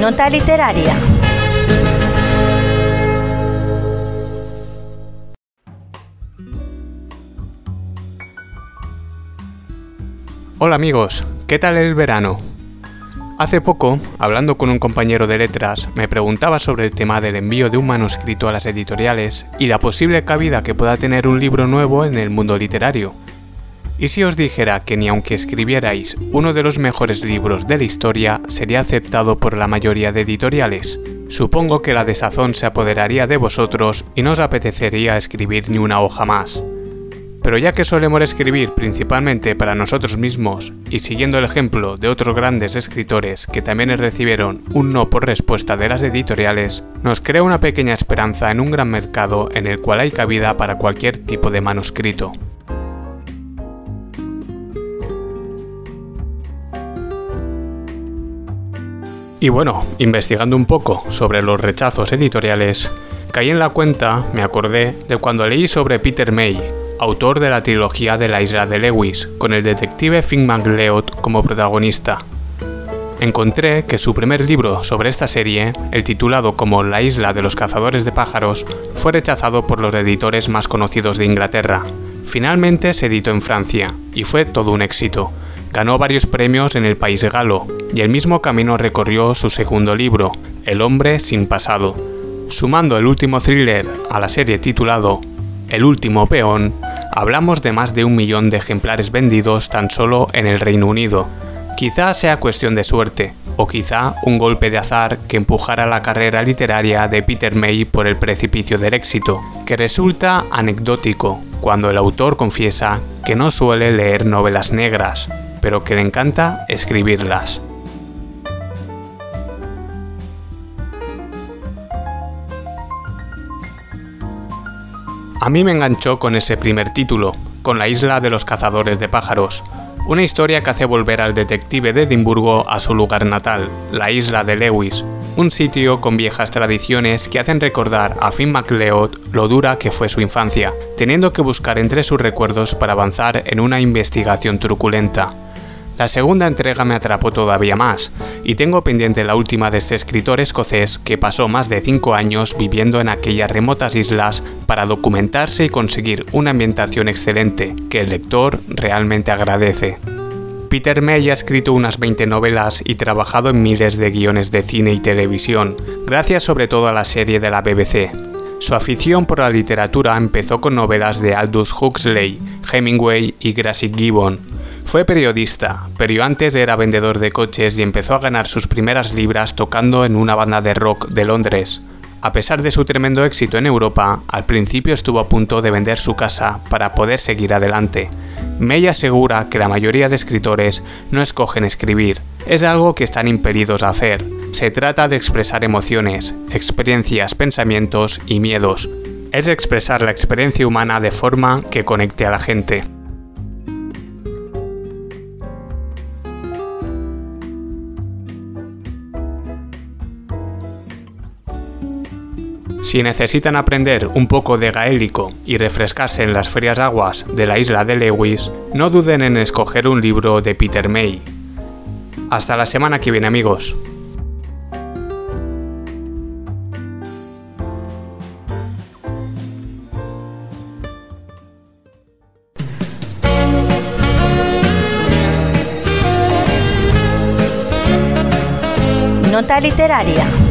Nota literaria. Hola amigos, ¿qué tal el verano? Hace poco, hablando con un compañero de letras, me preguntaba sobre el tema del envío de un manuscrito a las editoriales y la posible cabida que pueda tener un libro nuevo en el mundo literario. ¿Y si os dijera que ni aunque escribierais uno de los mejores libros de la historia sería aceptado por la mayoría de editoriales? Supongo que la desazón se apoderaría de vosotros y no os apetecería escribir ni una hoja más. Pero ya que solemos escribir principalmente para nosotros mismos y siguiendo el ejemplo de otros grandes escritores que también recibieron un no por respuesta de las editoriales, nos crea una pequeña esperanza en un gran mercado en el cual hay cabida para cualquier tipo de manuscrito. Y bueno, investigando un poco sobre los rechazos editoriales, caí en la cuenta, me acordé, de cuando leí sobre Peter May, autor de la trilogía de la isla de Lewis, con el detective Finn McLeod como protagonista. Encontré que su primer libro sobre esta serie, el titulado como La isla de los cazadores de pájaros, fue rechazado por los editores más conocidos de Inglaterra. Finalmente se editó en Francia, y fue todo un éxito. Ganó varios premios en el país galo, y el mismo camino recorrió su segundo libro, El hombre sin pasado. Sumando el último thriller a la serie titulado el último peón, hablamos de más de un millón de ejemplares vendidos tan solo en el Reino Unido. Quizá sea cuestión de suerte, o quizá un golpe de azar que empujara la carrera literaria de Peter May por el precipicio del éxito, que resulta anecdótico cuando el autor confiesa que no suele leer novelas negras, pero que le encanta escribirlas. A mí me enganchó con ese primer título, con la isla de los cazadores de pájaros, una historia que hace volver al detective de Edimburgo a su lugar natal, la isla de Lewis, un sitio con viejas tradiciones que hacen recordar a Finn MacLeod lo dura que fue su infancia, teniendo que buscar entre sus recuerdos para avanzar en una investigación truculenta. La segunda entrega me atrapó todavía más, y tengo pendiente la última de este escritor escocés que pasó más de 5 años viviendo en aquellas remotas islas para documentarse y conseguir una ambientación excelente que el lector realmente agradece. Peter May ha escrito unas 20 novelas y trabajado en miles de guiones de cine y televisión, gracias sobre todo a la serie de la BBC. Su afición por la literatura empezó con novelas de Aldous Huxley, Hemingway y Gracie Gibbon, fue periodista, pero antes era vendedor de coches y empezó a ganar sus primeras libras tocando en una banda de rock de Londres. A pesar de su tremendo éxito en Europa, al principio estuvo a punto de vender su casa para poder seguir adelante. May asegura que la mayoría de escritores no escogen escribir, es algo que están impedidos a hacer. Se trata de expresar emociones, experiencias, pensamientos y miedos. Es expresar la experiencia humana de forma que conecte a la gente. Si necesitan aprender un poco de gaélico y refrescarse en las frías aguas de la isla de Lewis, no duden en escoger un libro de Peter May. Hasta la semana que viene amigos. Nota literaria.